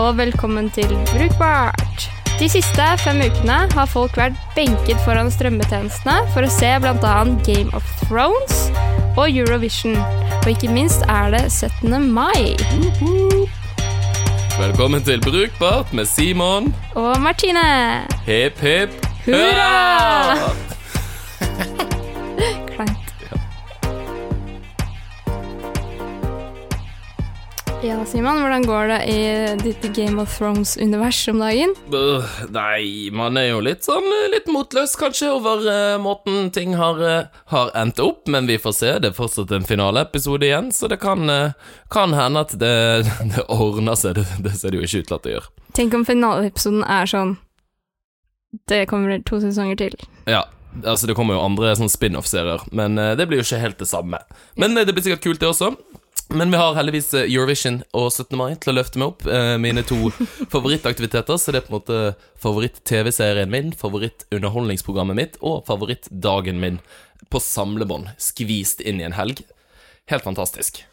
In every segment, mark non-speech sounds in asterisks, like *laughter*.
og velkommen til Brukbart. De siste fem ukene har folk vært benket foran strømmetjenestene for å se bl.a. Game of Thrones og Eurovision. Og ikke minst er det 17. mai. Velkommen til Brukbart med Simon. Og Martine. Hipp, hipp, Hurra! *laughs* Ja, Simon, hvordan går det i ditt Game of Thrones-univers om dagen? Øh, Nei, man er jo litt sånn eh, litt motløs kanskje over uh, måten ting har, uh, har endt opp, men vi får se. Det er fortsatt en finaleepisode igjen, så det kan, kan hende at det, *laughs* det ordner seg. Det, det ser det jo ikke ut til at det gjør. Tenk om finaleepisoden er sånn Det kommer to sesonger til. Ja, altså det kommer jo andre sånn spin-off-serier, men det blir jo ikke helt det samme. Men det blir sikkert kult, det også. Men vi har heldigvis eh, Eurovision og 17. mai til å løfte meg opp. eh, Mine to *laughs* favorittaktiviteter. Så det er på en måte favoritt-TV-serien min, favoritt-underholdningsprogrammet mitt og favorittdagen min på samlebånd. Skvist inn i en helg. Helt fantastisk.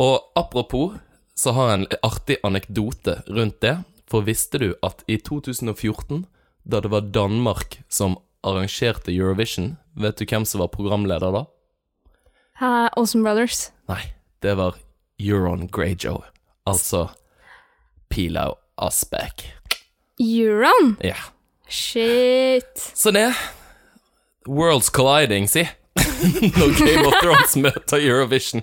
Og apropos, så har jeg en artig anekdote rundt det. For visste du at i 2014, da det var Danmark som arrangerte Eurovision, vet du hvem som var programleder da? Uh, Olsen Brothers. Nei, det var Euron Greyjoy. Altså Pilau Asbæk. Euron? Ja. Shit. Så det Worlds colliding, si. *laughs* Når Game of Thrones møter Eurovision.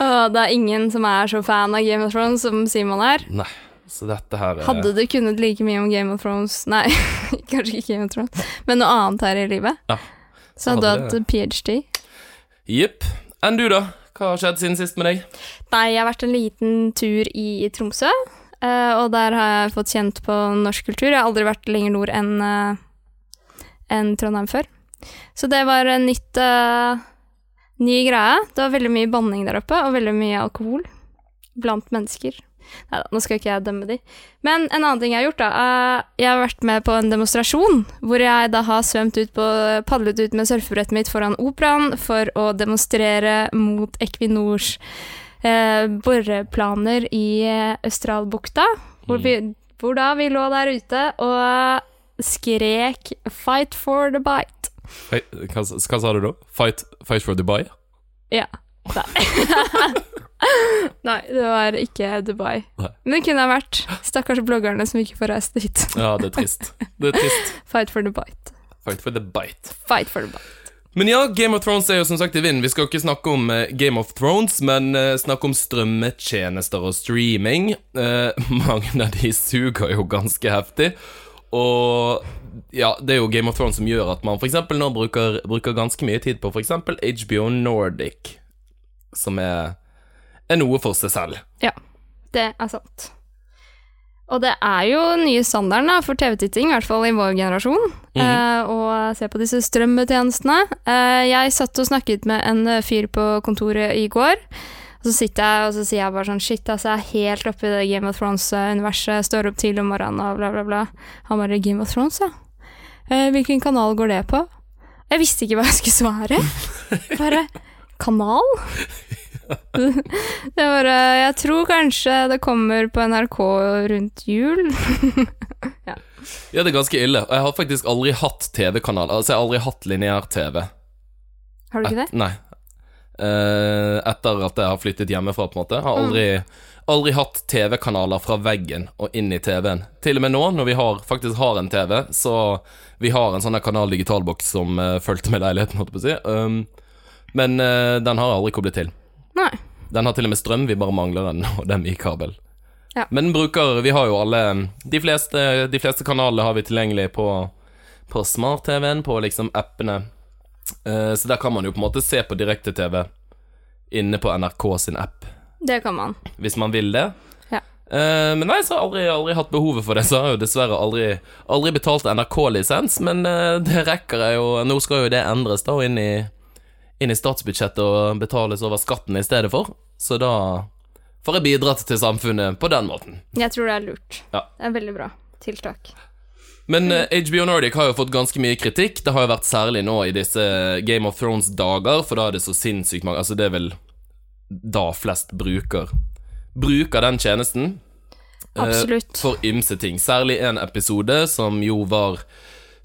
Åh, det er ingen som er så fan av Game of Thrones som Simon er. Nei, så dette her er Hadde du kunnet like mye om Game of Thrones Nei, *laughs* kanskje ikke Game of Thrones, men noe annet her i livet, Ja, så hadde du hatt ph.d. Jepp. Enn du, da? Hva har skjedd siden sist med deg? Nei, jeg har vært en liten tur i Tromsø, eh, og der har jeg fått kjent på norsk kultur. Jeg har aldri vært lenger nord enn en Trondheim før. Så det var en nytt uh, ny greie. Det var veldig mye banning der oppe, og veldig mye alkohol blant mennesker. Nei da, nå skal ikke jeg dømme de. Men en annen ting jeg har gjort, da. eh, jeg har vært med på en demonstrasjon hvor jeg da har svømt ut på Padlet ut med surfebrettet mitt foran operaen for å demonstrere mot Equinors eh, boreplaner i Østralbukta. Hvor, vi, hvor da vi lå der ute og skrek 'Fight for the bite'. Hva, hva sa du da? Fight, fight for Dubai? Ja. Nei. *laughs* *laughs* *laughs* Nei, det var ikke Dubai. Nei. Men det kunne ha vært. Stakkars bloggerne som ikke får reist dit. *laughs* Ja, det er trist. Det er trist. *laughs* Fight for the bite. Fight for the bite. Fight for the bite. Men ja, Game of Thrones er jo som sagt i vinden. Vi skal ikke snakke om eh, Game of Thrones, men eh, snakke om strømmetjenester og streaming. Eh, mange av de suger jo ganske heftig. Og ja, det er jo Game of Thrones som gjør at man f.eks. nå bruker, bruker ganske mye tid på f.eks. HBO Nordic, som er, er noe for seg selv. Ja, det er sant. Og det er jo nye standarden da, for TV-titting, i hvert fall i vår generasjon, eh, å se på disse strømmetjenestene. Eh, jeg satt og snakket med en eh, fyr på kontoret i går, og så sitter jeg og så sier jeg bare sånn Shit, altså, jeg er helt oppe i det Game of Thrones-universet, står opp tidlig om morgenen og bla, bla, bla. Han bare Game of Thrones, ja. Eh, hvilken kanal går det på? Jeg visste ikke hva jeg skulle svare. *laughs* Bare Kanal? Det er bare Jeg tror kanskje det kommer på NRK rundt jul. *laughs* Ja, det er ganske ille. Og jeg har faktisk aldri hatt TV-kanal. Altså, jeg har aldri hatt lineær-TV. Har du ikke det? Nei. Uh, etter at jeg har flyttet hjemmefra, på en måte. Har aldri, aldri hatt TV-kanaler fra veggen og inn i TV-en. Til og med nå, når vi har, faktisk har en TV, så vi har en sånn kanal digitalboks som uh, fulgte med leiligheten, holdt jeg på å si. Um, men uh, den har jeg aldri koblet til. Nei. Den har til og med strøm, vi bare mangler den, *laughs* og den i kabel. Ja. Men bruker Vi har jo alle De fleste, de fleste kanalene har vi tilgjengelig på, på smart-TV-en, på liksom appene. Uh, så der kan man jo på en måte se på direkte-TV inne på NRK sin app, Det kan man. hvis man vil det. Ja. Uh, men nei, så har jeg aldri, aldri hatt behovet for det, så har jeg jo dessverre aldri, aldri betalt NRK-lisens. Men uh, det rekker jeg jo Nå skal jo det endres da inn i, inn i statsbudsjettet og betales over skatten i stedet for. Så da får jeg bidratt til samfunnet på den måten. Jeg tror det er lurt. Ja. Det er veldig bra tiltak. Men eh, HBO Nordic har jo fått ganske mye kritikk. Det har jo vært særlig nå i disse Game of Thrones-dager, for da er det så sinnssykt mange Altså, det er vel da flest bruker bruker den tjenesten eh, Absolutt. for ymse ting. Særlig en episode som jo var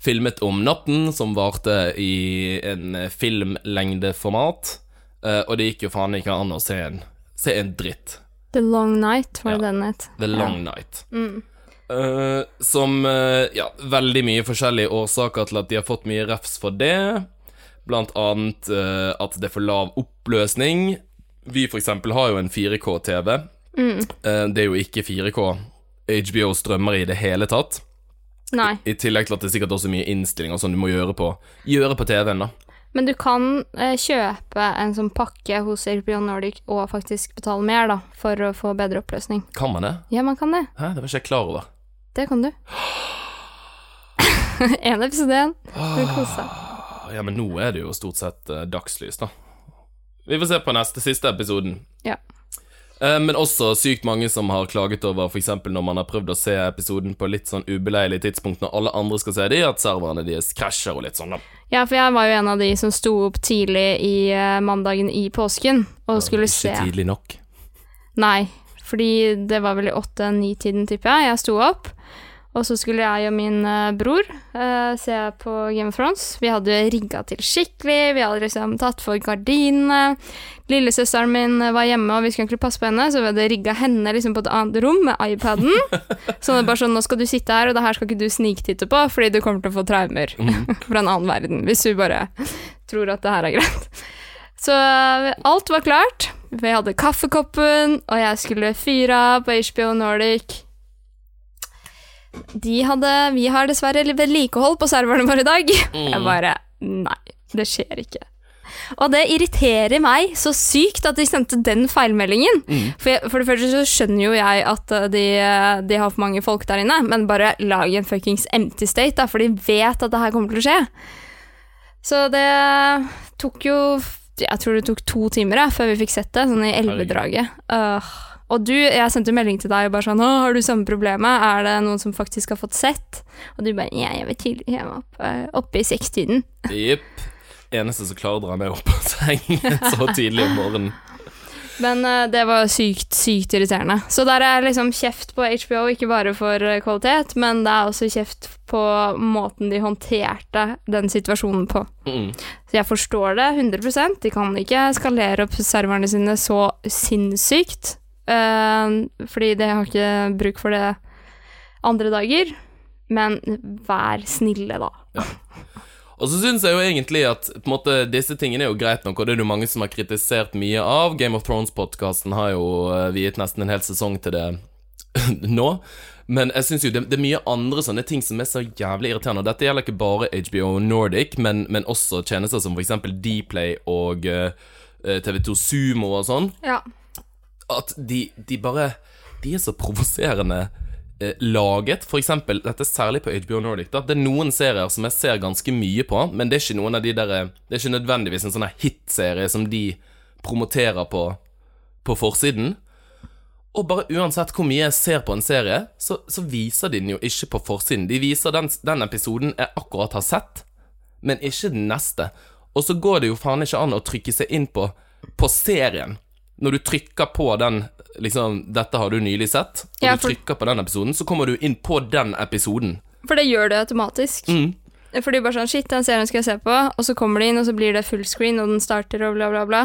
filmet om natten, som varte i en filmlengdeformat. Uh, og det gikk jo faen ikke an å se en, se en dritt. The Long Night, var det Ja. den het. The Long Night. Mm. Uh, som uh, Ja, veldig mye forskjellige årsaker til at de har fått mye refs for det. Blant annet uh, at det er for lav oppløsning. Vi for eksempel har jo en 4K-TV. Mm. Eh, det er jo ikke 4K HBO strømmer i det hele tatt. Nei. I tillegg til at det er sikkert også mye innstillinger som du må gjøre på, gjøre på TV-en. da Men du kan eh, kjøpe en sånn pakke hos HBO Nordic og faktisk betale mer, da, for å få bedre oppløsning. Kan man det? Ja, man kan det. Hæ, det var ikke jeg klar over. Det kan du. *gasps* Én episode igjen. Du kose deg. Ja, men nå er det jo stort sett eh, dagslys, da. Vi får se på neste, siste episoden. Ja. Eh, men også sykt mange som har klaget over f.eks. når man har prøvd å se episoden på litt sånn ubeleilig tidspunkt når alle andre skal se de, at serverne deres krasjer og litt sånn, da. Ja, for jeg var jo en av de som sto opp tidlig i eh, mandagen i påsken og skulle se. Ikke tidlig nok. Nei, fordi det var vel i åtte-ni-tiden, tipper jeg. Jeg sto opp, og så skulle jeg og min eh, bror uh, se på Game of Thrones. Vi hadde rigga til skikkelig, vi hadde liksom tatt for gardinene. Lillesøsteren min var hjemme, og vi skulle egentlig passe på henne, så vi hadde rigga henne liksom på et annet rom med iPaden. *laughs* Sånn at bare sånn, nå skal du sitte her, og det her skal ikke du sniktitte på, fordi du kommer til å få traumer *laughs* fra en annen verden, hvis du bare tror at det her er greit. Så eh, alt var klart. Vi hadde kaffekoppen, og jeg skulle fyre av på HBO Nordic. De hadde Vi har dessverre vedlikehold på serverne våre i dag. Jeg bare Nei, det skjer ikke. Og det irriterer meg så sykt at de sendte den feilmeldingen. For, jeg, for det første så skjønner jo jeg at uh, de, uh, de har for mange folk der inne, men bare lag en fuckings empty state, da, for de vet at det her kommer til å skje. Så det tok jo Jeg tror det tok to timer jeg, før vi fikk sett det, sånn i elvedraget. Øh. Og du, jeg sendte melding til deg og bare sånn 'Å, har du samme problemet? Er det noen som faktisk har fått sett?' Og du bare 'Ja, jeg var tidlig hjemme oppe, oppe i sekstiden'. Jepp. Eneste som klarer å dra meg opp av sengen *laughs* så tidlig om morgenen. Men uh, det var sykt, sykt irriterende. Så der er liksom kjeft på HBO, ikke bare for øh, kvalitet, men det er også kjeft på måten de håndterte den situasjonen på. Mm. Så jeg forstår det 100% De kan ikke skalere opp serverne sine så sinnssykt. Eh, fordi det har ikke bruk for det andre dager. Men vær snille, da. Og så syns jeg jo egentlig at måte, disse tingene er jo greit nok, og det er det jo mange som har kritisert mye av. Game of Thrones-podkasten har jo uh, viet nesten en hel sesong til det *laughs* nå. Men jeg syns jo det, det er mye andre sånne ting som er så jævlig irriterende. Og dette gjelder ikke bare HBO Nordic, men, men også tjenester som f.eks. Dplay og uh, TV2 Sumo og sånn. Ja. At de, de bare De er så provoserende eh, laget. For eksempel, dette er særlig på HBO Nordic. Da. Det er noen serier som jeg ser ganske mye på, men det er ikke noen av de der Det er ikke nødvendigvis en sånn hitserie som de promoterer på, på forsiden. Og bare uansett hvor mye jeg ser på en serie, så, så viser de den jo ikke på forsiden. De viser den, den episoden jeg akkurat har sett, men ikke den neste. Og så går det jo faen ikke an å trykke seg inn på, på serien. Når du trykker på den liksom, 'Dette har du nylig sett', og Ja, du trykker på den episoden, så kommer du inn på den episoden. For det gjør det automatisk. Mm. Fordi bare sånn Shit, den serien skal jeg se på, og så kommer det inn, og så blir det fullscreen, og den starter, og bla, bla, bla.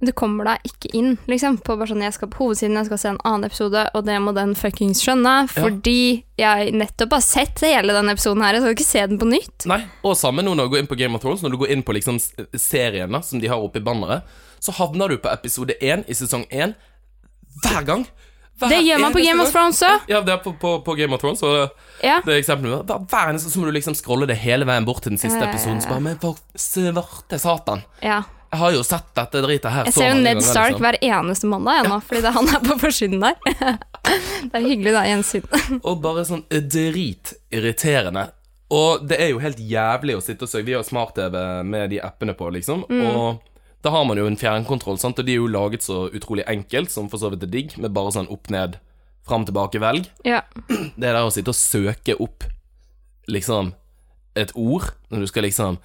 Men du kommer deg ikke inn, liksom. På bare sånn Jeg skal på hovedsiden, jeg skal se en annen episode, og det må den fuckings skjønne, fordi jeg nettopp har sett hele den episoden her. Jeg skal ikke se den på nytt. Nei, og samme nå når du går inn på Game of Thrones, når du går inn på liksom s- serien da, som de har oppe i banneret, så havner du på episode 1 i sesong 1 hver gang. Hver Det gjør man på Game of. Thrones òg. Ja, det er på, på, på Game of Thrones, og Ja. det er eksempelet. Hver, hver eneste så må du liksom scrolle det hele veien bort til den siste episoden. Så bare, men for svarte satan. ja. Jeg har jo sett dette dritet her Jeg ser jo Ned Stark liksom. hver eneste mandag ennå, ja. fordi det, han er på forsiden der. *laughs* det er hyggelig, da. Gjensyn. *laughs* Og bare sånn dritirriterende. Og det er jo helt jævlig å sitte og søke. Vi har smart-TV med de appene på, liksom. Og da har man jo en fjernkontroll, sant? og de er jo laget så utrolig enkelt, som for så vidt er digg, med bare sånn opp, ned, fram, tilbake, velg. Ja. Det der å sitte og søke opp liksom et ord, når du skal liksom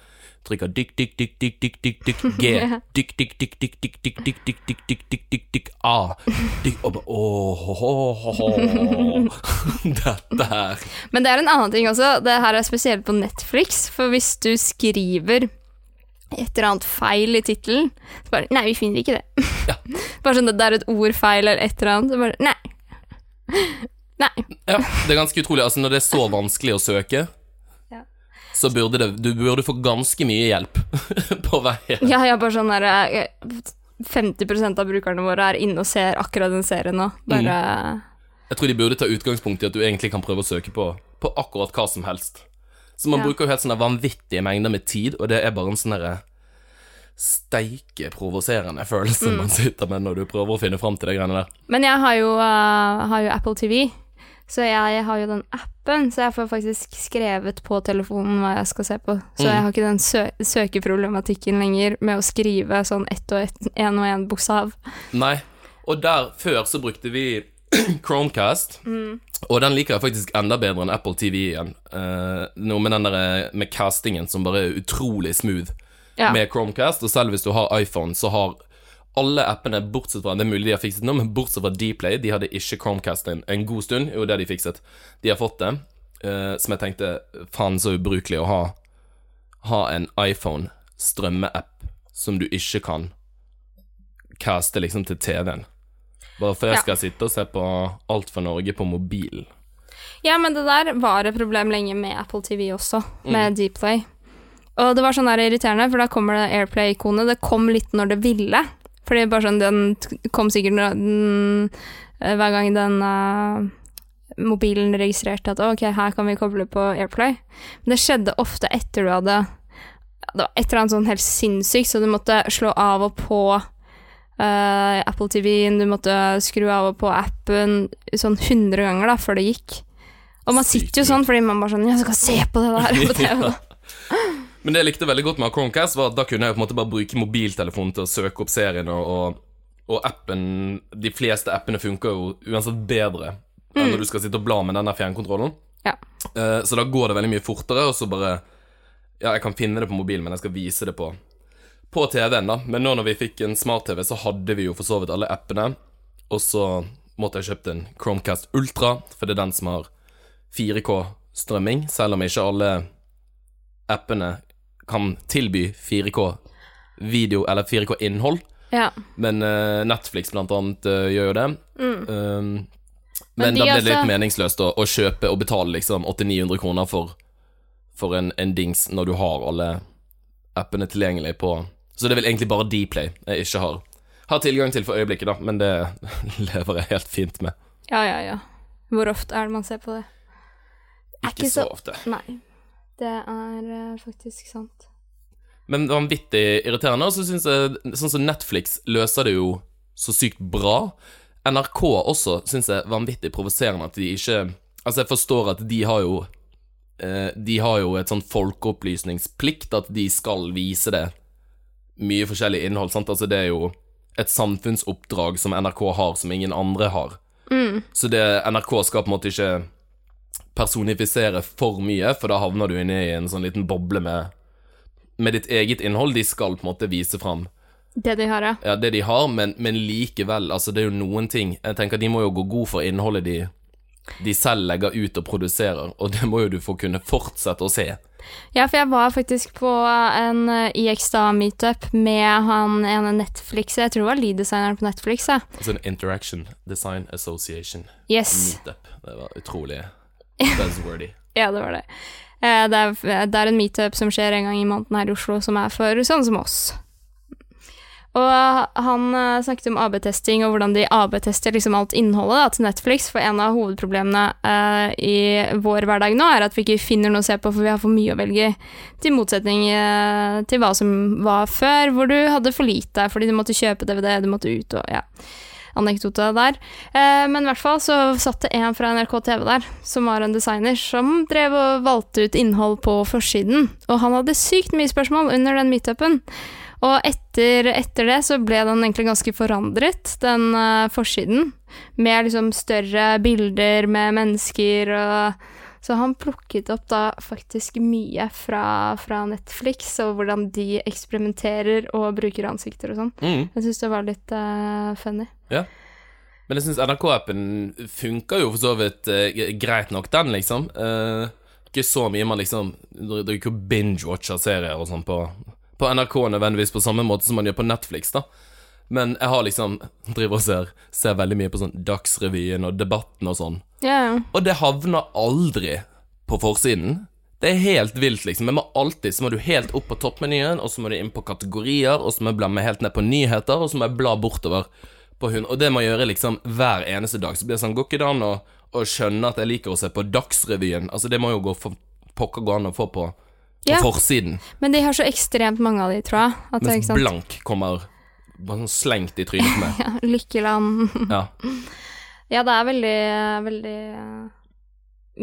trykke dykk, dykk, dykk, dykk, dykk, dykk, dykk, G, dykk, dykk, dykk, dykk, dykk, dykk, dykk, dykk, dykk, dykk, dykk, dykk, dykk, A, dykk, åh, dette her. Men det er en annen ting også. Det her er spesielt på Netflix, for hvis du skriver et eller annet feil i tittelen, så bare Nei, vi finner ikke det. Ja. *laughs* bare sånn at det er et ord feil eller et eller annet, så bare Nei. *laughs* Nei. Ja, det er ganske utrolig. Altså, når det er så vanskelig å søke, Ja. så burde det Du burde få ganske mye hjelp *laughs* på veien. Ja, er bare sånn der eh, 50% av brukerne våre er inne og ser akkurat den serien nå. Bare Jeg tror de burde ta utgangspunkt i at du egentlig kan prøve å søke på, på akkurat hva som helst. Så man Ja. bruker jo helt sånne vanvittige mengder med tid, og det er bare en sånn derre steike provoserende følelse Mm. man sitter med når du prøver å finne fram til de greiene der. Men jeg har jo, uh, har jo Apple TV, så jeg har jo den appen, så jeg får faktisk skrevet på telefonen hva jeg skal se på. Så Mm. jeg har ikke den sø søkeproblematikken lenger med å skrive sånn ett og ett, én og én bokstav. Nei. Og der før så brukte vi *clears throat* Chromecast, Mm. Og den liker jeg faktisk enda bedre enn Apple TV igjen. Uh, noe med den der med castingen som bare er utrolig smooth Ja. med Chromecast, og selv hvis du har iPhone, så har alle appene, bortsett fra Det er mulig de har fikset nå, men bortsett fra Dplay, de hadde ikke Chromecast en, en god stund. Jo, det de fikset. De har fått det. Uh, som jeg tenkte faen så ubrukelig å ha Ha en iPhone strømmeapp som du ikke kan caste liksom til TV-en. Bare for jeg Ja. skal sitte og se på Alt for Norge på mobilen. Ja, men det der var et problem lenge med Apple TV også, Mm. med Dplay. Og det var sånn der irriterende, for da kommer det Airplay-ikonet. Det kom litt når det ville. Fordi bare sånn, den kom sikkert den, eh, hver gang den uh, mobilen registrerte at ok, her kan vi koble på Airplay. Men det skjedde ofte etter du hadde Det var et eller annet sånn helt sinnssykt, så du måtte slå av og på eh, Apple TV-en, du måtte skru av og på appen sånn 100 ganger da, før det gikk. Og man Sykt sitter jo sånn fordi man bare sånn Jeg skal se på det der *laughs* på TV. Ja. Men det jeg likte veldig godt med Chromecast, var at da kunne jeg på en måte bare bruke mobiltelefonen til å søke opp serien, og, og, appen De fleste appene funker jo uansett bedre enn når du skal sitte og bla med denne fjernkontrollen. Ja. Uh, så da går det veldig mye fortere, og så bare Ja, jeg kan finne det på mobilen, men jeg skal vise det på På TV-en, da. Men nå når vi fikk en smart-TV, så hadde vi jo for så vidt alle appene. Og så måtte jeg kjøpt en Chromecast Ultra, for det er den som har 4K-strømming, selv om ikke alle appene kan tilby 4K-video eller 4K-innhold. Ja. Men uh, Netflix blant annet uh, gjør jo det. Um, men, Men de da ble det litt altså- meningsløst å, å kjøpe og betale liksom 800-900 kroner for, for en, en dings når du har alle appene tilgjengelig på Så det er vel egentlig bare Dplay jeg ikke har, har tilgang til for øyeblikket, da, men det *laughs* lever jeg helt fint med. ja, ja, ja. Hvor ofte er det man ser på det? Er Ikke så ofte. Nei. Det er eh, faktisk sant. Men vanvittig irriterende. Og så syns jeg sånn som Netflix løser det jo så sykt bra. NRK også syns jeg vanvittig provoserende at de ikke Altså, jeg forstår at de har jo eh, De har jo et sånn folkeopplysningsplikt, at de skal vise det mye forskjellig innhold, sant. Altså, det er jo et samfunnsoppdrag som NRK har, som ingen andre har. Så det NRK skal på en måte ikke personifisere for mye, for da havner du inne i en sånn liten boble med med ditt eget innhold. De skal på en måte vise fram Det de har, ja. ja, det de har, men, men likevel, altså det er jo noen ting Jeg tenker de må jo gå god for innholdet de, de selv legger ut og produserer, og det må jo du få kunne fortsette å se. Ja, for jeg var faktisk på en eh, IXDA-meetup med han ene Netflix Jeg tror det var lead-designeren på Netflix, ja. Altså en Interaction Design Association Yes. meetup. Det var utrolig *laughs* buzzwordy. Ja, det var det. Eh, Det er, det er en meetup som skjer en gang i måneden her i Oslo, som er for sånne som oss. Og han eh, snakket om AB-testing og hvordan de AB-tester liksom alt innholdet da, til Netflix, for en av hovedproblemene uh, i vår hverdag nå er at vi ikke finner noe å se på, for vi har for mye å velge til motsetning uh, til hva som var før, hvor du hadde for lite, fordi du måtte kjøpe DVD, du måtte ut og ja Anekdota der. Uh, men i hvert fall så satt det en fra NRK TV der, som var en designer, som drev og valgte ut innhold på forsiden. Og han hadde sykt mye spørsmål under den meetupen. Og etter, etter det så ble den egentlig ganske forandret, den uh, forsiden. Med liksom større bilder med mennesker og Så han plukket opp da faktisk mye fra, fra Netflix, og hvordan de eksperimenterer og bruker ansikter og sånn. Mm. Jeg syns det var litt uh, funny. Men jeg syns NRK-appen funker jo for så vidt uh, greit nok, den, liksom. Uh, ikke så mye man liksom Det er ikke binge-watcher serier og sånn på, på NRK nødvendigvis på samme måte som man gjør på Netflix, da. Men jeg har liksom driver og ser, ser veldig mye på sånn Dagsrevyen og Debatten og sånn. Ja, ja. Og det havner aldri på forsiden. Det er helt vilt, liksom. Jeg må alltid så må du helt opp på toppmenyen, og så må du inn på kategorier, og så må jeg bla meg helt ned på nyheter, og så må jeg bla bortover på hund. Og det må jeg gjøre liksom hver eneste dag. Så blir det sånn, går ikke det an å skjønne at jeg liker å se på Dagsrevyen? Altså, det må jo gå for pokker gå an å få på, på forsiden. Men de har så ekstremt mange av de, tror jeg. At det, Mens sant? blank kommer bare sånn slengt i trynet på meg. *laughs* Ja, Lykkeland. Ja. *laughs* Ja, det er veldig, veldig eh,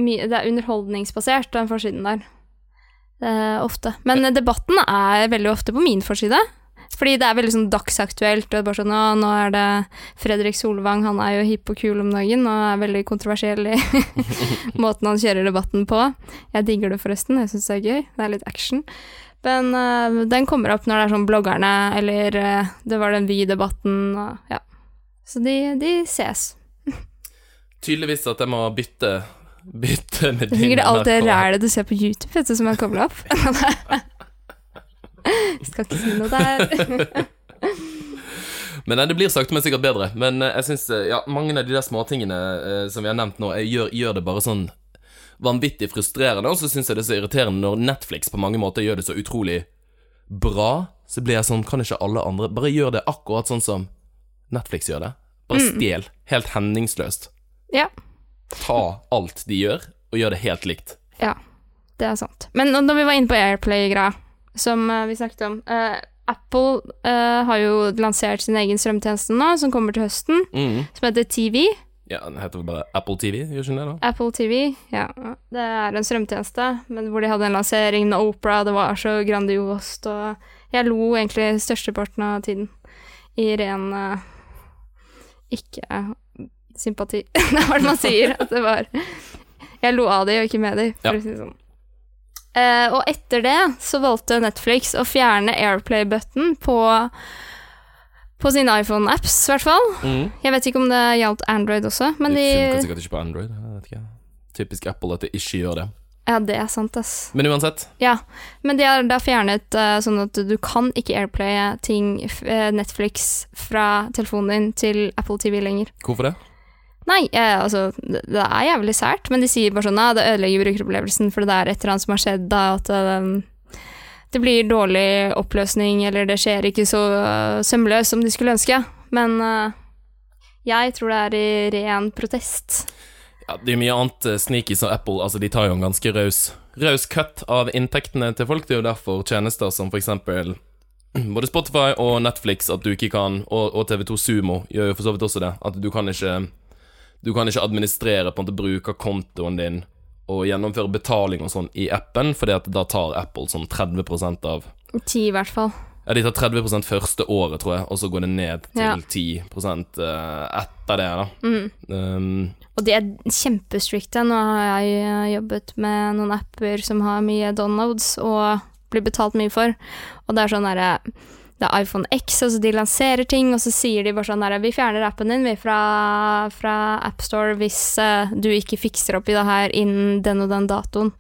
mye Det er underholdningsbasert, den forsiden der. Eh, ofte. Men debatten er veldig ofte på min forside. Fordi det er veldig sånn dagsaktuelt. Og det er bare sånn, nå er det Fredrik Solvang, han er jo hipp og kul om dagen og er veldig kontroversiell i *laughs* måten han kjører debatten på. Jeg digger det forresten, jeg syns det er gøy. Det er litt action. Men uh, den kommer opp når det er sånn bloggerne, eller uh, det var den Vy-debatten og ja. Så de, de ses. Tydeligvis at jeg må bytte Bytte med Det er sikkert alt det NRK. rælet du ser på YouTube, vet du, som er kobla opp. *laughs* *laughs* *laughs* Skal ikke si noe der. *laughs* Men nei, det blir sakte, men sikkert bedre. Men eh, jeg syns ja, mange av de der småtingene eh, som vi har nevnt nå, gjør, gjør det bare sånn vanvittig frustrerende. Og så syns jeg det er så irriterende når Netflix på mange måter gjør det så utrolig bra. Så blir jeg sånn, kan ikke alle andre Bare gjør det akkurat sånn som Netflix gjør det. Bare stjel. Helt henningsløst. Ja, Ta alt de gjør, og gjør det helt likt. ja, det er sant. Men når vi var inne på Airplay-greia, som eh, vi snakket om eh, Apple eh, har jo lansert sin egen strømtjeneste nå, som kommer til høsten, Mm. som heter TV. Ja, den heter bare Apple TV, gjør ikke den det, da? Apple TV, ja. Det er en strømtjeneste, men hvor de hadde en lansering med Opera, det var så grandiost, og jeg lo egentlig størsteparten av tiden. I ren uh, ikke-sympati. *laughs* det er hva man sier, at det var Jeg lo av de, og ikke med de, for Ja. å si det sånn. Eh, og etter det så valgte Netflix å fjerne Airplay-button på på sine iPhone-apps, i hvert fall. Mm. Jeg vet ikke om det gjaldt Android også, men det de funker sikkert ikke på Android. Jeg vet ikke. Typisk Apple at det ikke gjør det. Ja, det er sant, ass. Men uansett. Ja, men de har da fjernet uh, sånn at du kan ikke airplaye ting, eh, Netflix, fra telefonen din til Apple TV lenger. Hvorfor det? Nei, eh, altså, det, det er jævlig sært, men de sier bare sånn at det ødelegger brukeropplevelsen, for det er et eller annet som har skjedd da, at eh, det blir dårlig oppløsning, eller det skjer ikke så uh, sømløst som de skulle ønske. Men uh, jeg tror det er i ren protest. Ja, det er mye annet eh, sneaky som Apple Altså, de tar jo en ganske raus Raus cut av inntektene til folk. Det er jo derfor tjenester som eksempel *clears throat* både Spotify og Netflix at du ikke kan, og, og TV2 Sumo gjør jo for så vidt også det, at du kan ikke Du kan ikke administrere på en måte brukerkontoen din og gjennomføre betaling og sånn i appen, fordi at da tar Apple sånn 30% av Ti, i hvert fall. Ja, de tar 30% første året, tror jeg, og så går det ned til Ja. 10 eh, etter det, da. Mm. Um, Og de er kjempestrikte. Nå har jeg eh, jobbet med noen apper som har mye downloads og blir betalt mye for. Og det er sånn derre Det er iPhone X, altså de lanserer ting, og så sier de bare sånn her Vi fjerner appen din vi fra, fra AppStore hvis uh, du ikke fikser opp i det her innen den og den datoen.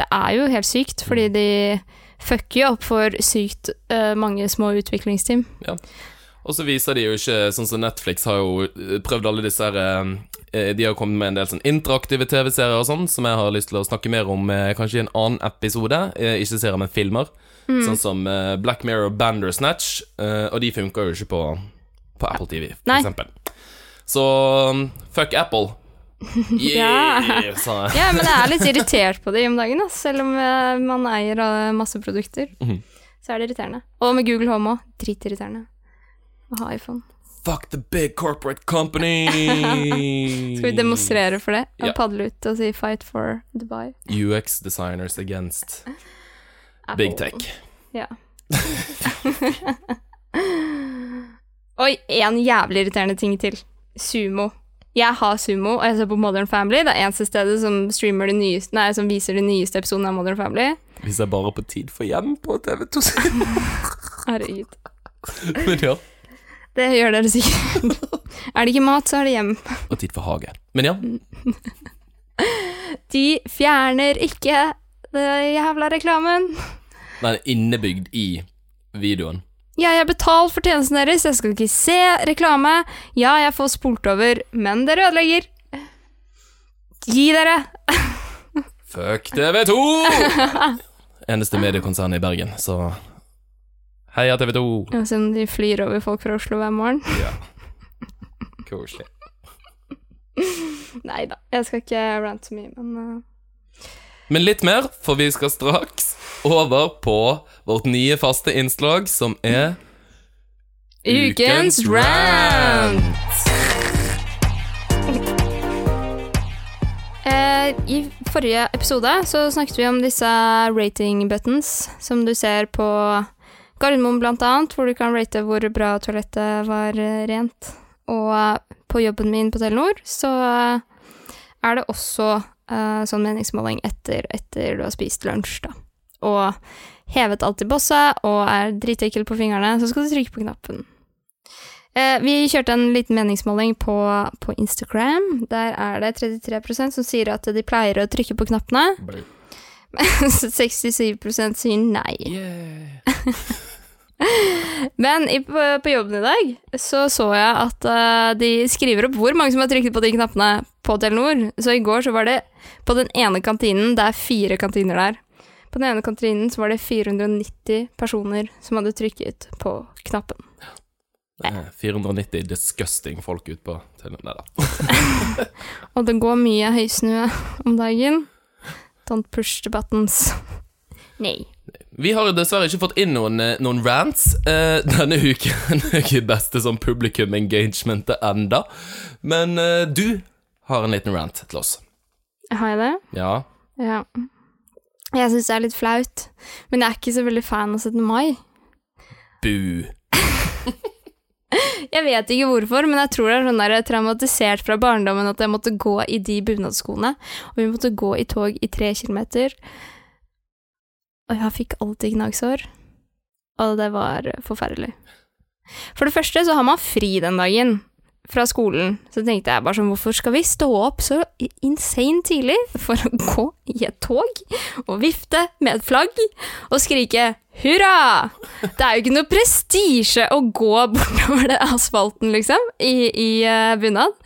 Det er jo helt sykt, fordi de fucker jo opp for sykt uh, mange små utviklingsteam. Og så viser de jo ikke Sånn som Netflix har jo eh, prøvd alle disse her De har kommet med en del sånn interaktive TV-serier og sånn, som jeg har lyst til å snakke mer om kanskje i en annen episode. Ikke serier, men filmer. Mm. Sånn som eh, Black Mirror og Bandersnatch. eh, Og de funker jo ikke på, på Apple TV, for Nei. eksempel. Så um, fuck Apple. *laughs* Ja. Yeah, jeg. Ja, men jeg er litt *laughs* irritert på det om dagen, ass. selv om eh, man eier masse produkter. Mhm. Så er det irriterende. Og med Google Home òg. Dritirriterende å ha iPhone. Fuck the big corporate company! *laughs* Skal vi demonstrere for det? Og yeah. padle ut og si 'fight for Dubai'? UX designers against Apple. big tech. Ja. Oi, en jævlig irriterende ting til. Sumo. Jeg har sumo, og jeg ser på Modern Family. Det er eneste stedet som, de nyeste, nei, som viser de nyeste episodene av Modern Family. Hvis jeg bare på Tid for hjem på TV2. *laughs* Herregud. Men ja. Det gjør dere sikkert. er det ikke mat, så er det hjem. Og Tid for hage. Men ja. De fjerner ikke den jævla reklamen. Er innebygd i videoen. Ja, jeg har betalt for tjenesten deres, jeg skal ikke se reklame. Ja, jeg får spolt over, men dere ødelegger. Gi dere! Fuck TV2! Eneste mediekonsern i Bergen, så Heia TV2. Ja, Selv om de flyr over folk fra Oslo hver morgen. Ja. Koselig. Nei da, jeg skal ikke rante så mye, men uh, Men litt mer, for vi skal straks over på vårt nye faste innslag, som er Ukens rant! Eh, I forrige episode så snakket vi om disse rating buttons som du ser på Gardermoen blant annet, hvor du kan rate hvor bra toalettet var eh, rent. Og på jobben min på Telenor så er det også eh, sånn meningsmåling etter, etter du har spist lunsj, da. Og hevet alt i bosset og er dritekkel på fingrene, så skal du trykke på knappen. Eh, vi kjørte en liten meningsmåling på, på Instagram. Der er det 33% som sier at de pleier å trykke på knappene, mens *laughs* 67% sier nei. *laughs* Men i, på, på jobben i dag så så jeg at uh, de skriver opp hvor mange som har trykket på de knappene på Telenor. Så i går så var det på den ene kantinen, det er fire kantiner der. På den ene kantrinen så var det 490 personer som hadde trykket på knappen. Eh, 490 disgusting folk ut på Telenor. Nei da. *laughs* Og det går mye høysnue om dagen. Don't push the buttons. Nei. Vi har dessverre ikke fått inn noen, eh, noen rants eh, denne uken. *laughs* Ikke beste som publikum engagementet enda. Men eh, du har en liten rant til oss. Har jeg det? Ja. Ja. Jeg syns det er litt flaut, men jeg er ikke så veldig fan av 17. mai. Bu. *laughs* Jeg vet ikke hvorfor, men jeg tror det er sånn der traumatisert fra barndommen at jeg måtte gå i de bunadskoene, og vi måtte gå i tog i tre kilometer. Og jeg fikk alltid gnagsår, og det var forferdelig. For det første så har man fri den dagen fra skolen, så tenkte jeg bare sånn, hvorfor skal vi stå opp så insane tidlig for å gå i et tog og vifte med et flagg og skrike hurra! Det er jo ikke noe prestisje å gå bortover det asfalten, liksom, i, i uh, bunad.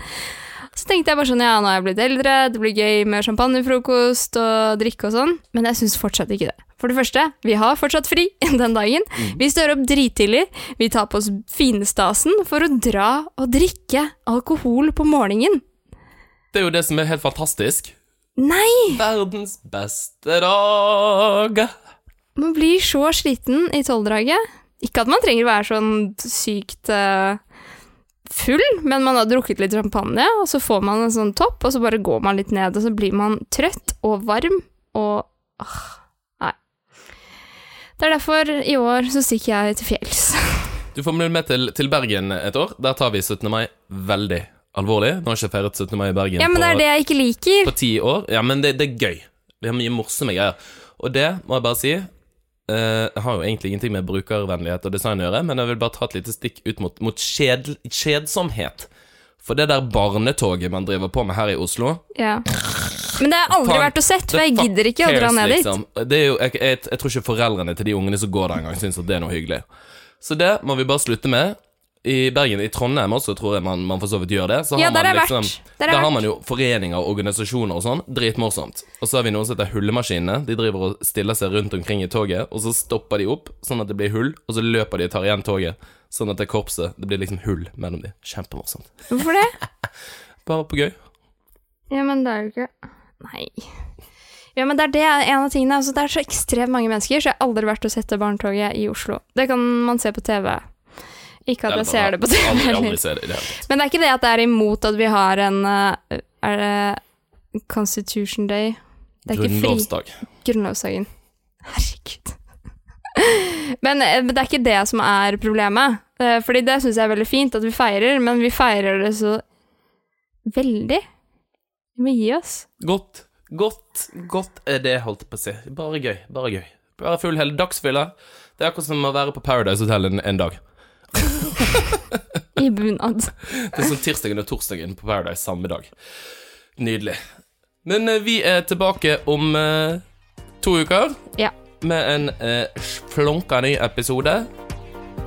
Så tenkte jeg bare sånn, ja, nå har jeg blitt eldre, det blir gøy med champagnefrokost og drikke og sånn, men jeg syns fortsatt ikke det. For det første, vi har fortsatt fri *laughs* den dagen. Vi står opp drittidlig, vi tar på oss finestasen for å dra og drikke alkohol på morgenen. Det er jo det som er helt fantastisk. Nei! Verdens beste dag. Man blir så sliten i tolvdraget. Ikke at man trenger å være sånn sykt uh, full, men man har drukket litt champagne, og så får man en sånn topp, og så bare går man litt ned, og så blir man trøtt og varm og uh. Det er derfor i år så stikker jeg til fjells. Du får bli med til, til Bergen et år. Der tar vi 17. mai veldig alvorlig. Nå har jeg ikke feiret 17. mai i Bergen Ja, men det er på, det jeg ikke liker. på ti år. Ja, men det, det er gøy. Vi har mye morsomme greier. Og det må jeg bare si. Uh, jeg har jo egentlig ingenting med brukervennlighet og design å gjøre, men jeg vil bare ta et lite stikk ut mot, mot kjed, kjedsomhet. For det der barnetoget man driver på med her i Oslo Ja. Men det har jeg aldri vært og sett, for jeg gidder ikke å dra ned dit. liksom. Det er jo, jeg, jeg, jeg tror ikke foreldrene til de ungene som går der engang, syns at det er noe hyggelig. Så det må vi bare slutte med. I Bergen, i Trondheim også, tror jeg man, man for så vidt gjør det. Så Ja, har der man liksom. Der Der har man jo foreninger og organisasjoner og sånn. Dritmorsomt. Og så har vi noe som heter Hullemaskinene. De driver og stiller seg rundt omkring i toget, og så stopper de opp sånn at det blir hull, og så løper de og tar igjen toget. Sånn at det korpset Det blir liksom hull mellom de. Kjempemorsomt. Hvorfor det? *laughs* Bare på gøy. Ja, men det er jo ikke Nei. Ja, men det er det en av tingene. Altså, det er så ekstremt mange mennesker, så jeg har aldri vært og sett barnetoget i Oslo. Det kan man se på TV. Ikke at jeg ser det på TV Aldri, aldri ser det det. Men det er ikke det at det er imot at vi har en eh, Er det Constitution Day? Det er. Grunnlovsdag. Grunnlovsdagen. Herregud. *laughs* Men, eh, men det er ikke det som er problemet. Eh, Fordi det syns jeg er veldig fint at vi feirer, men vi feirer det så Veldig. Vi må gi oss. Godt, godt, godt er det, holdt jeg på å si. Bare gøy, bare gøy. Bare full hele dagsfylla. Det er akkurat som å være på Paradise Hotel en, en dag. *laughs* I bunad. *laughs* Det er sånn tirsdagen og torsdagen på Paradise samme dag. Nydelig. Men eh, vi er tilbake om eh, to uker Ja. Med en eh, flonka ny episode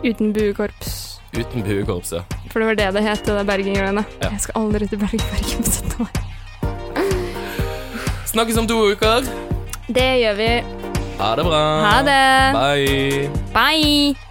Uten buekorps. uten buekorpset. For det var det det het, det der Bergen-greiene. Ja. Jeg skal aldri til Bergen, Bergen på 17. mai. Snakkes om to uker. Det gjør vi. Ha det bra. Ha det. Bye. Bye.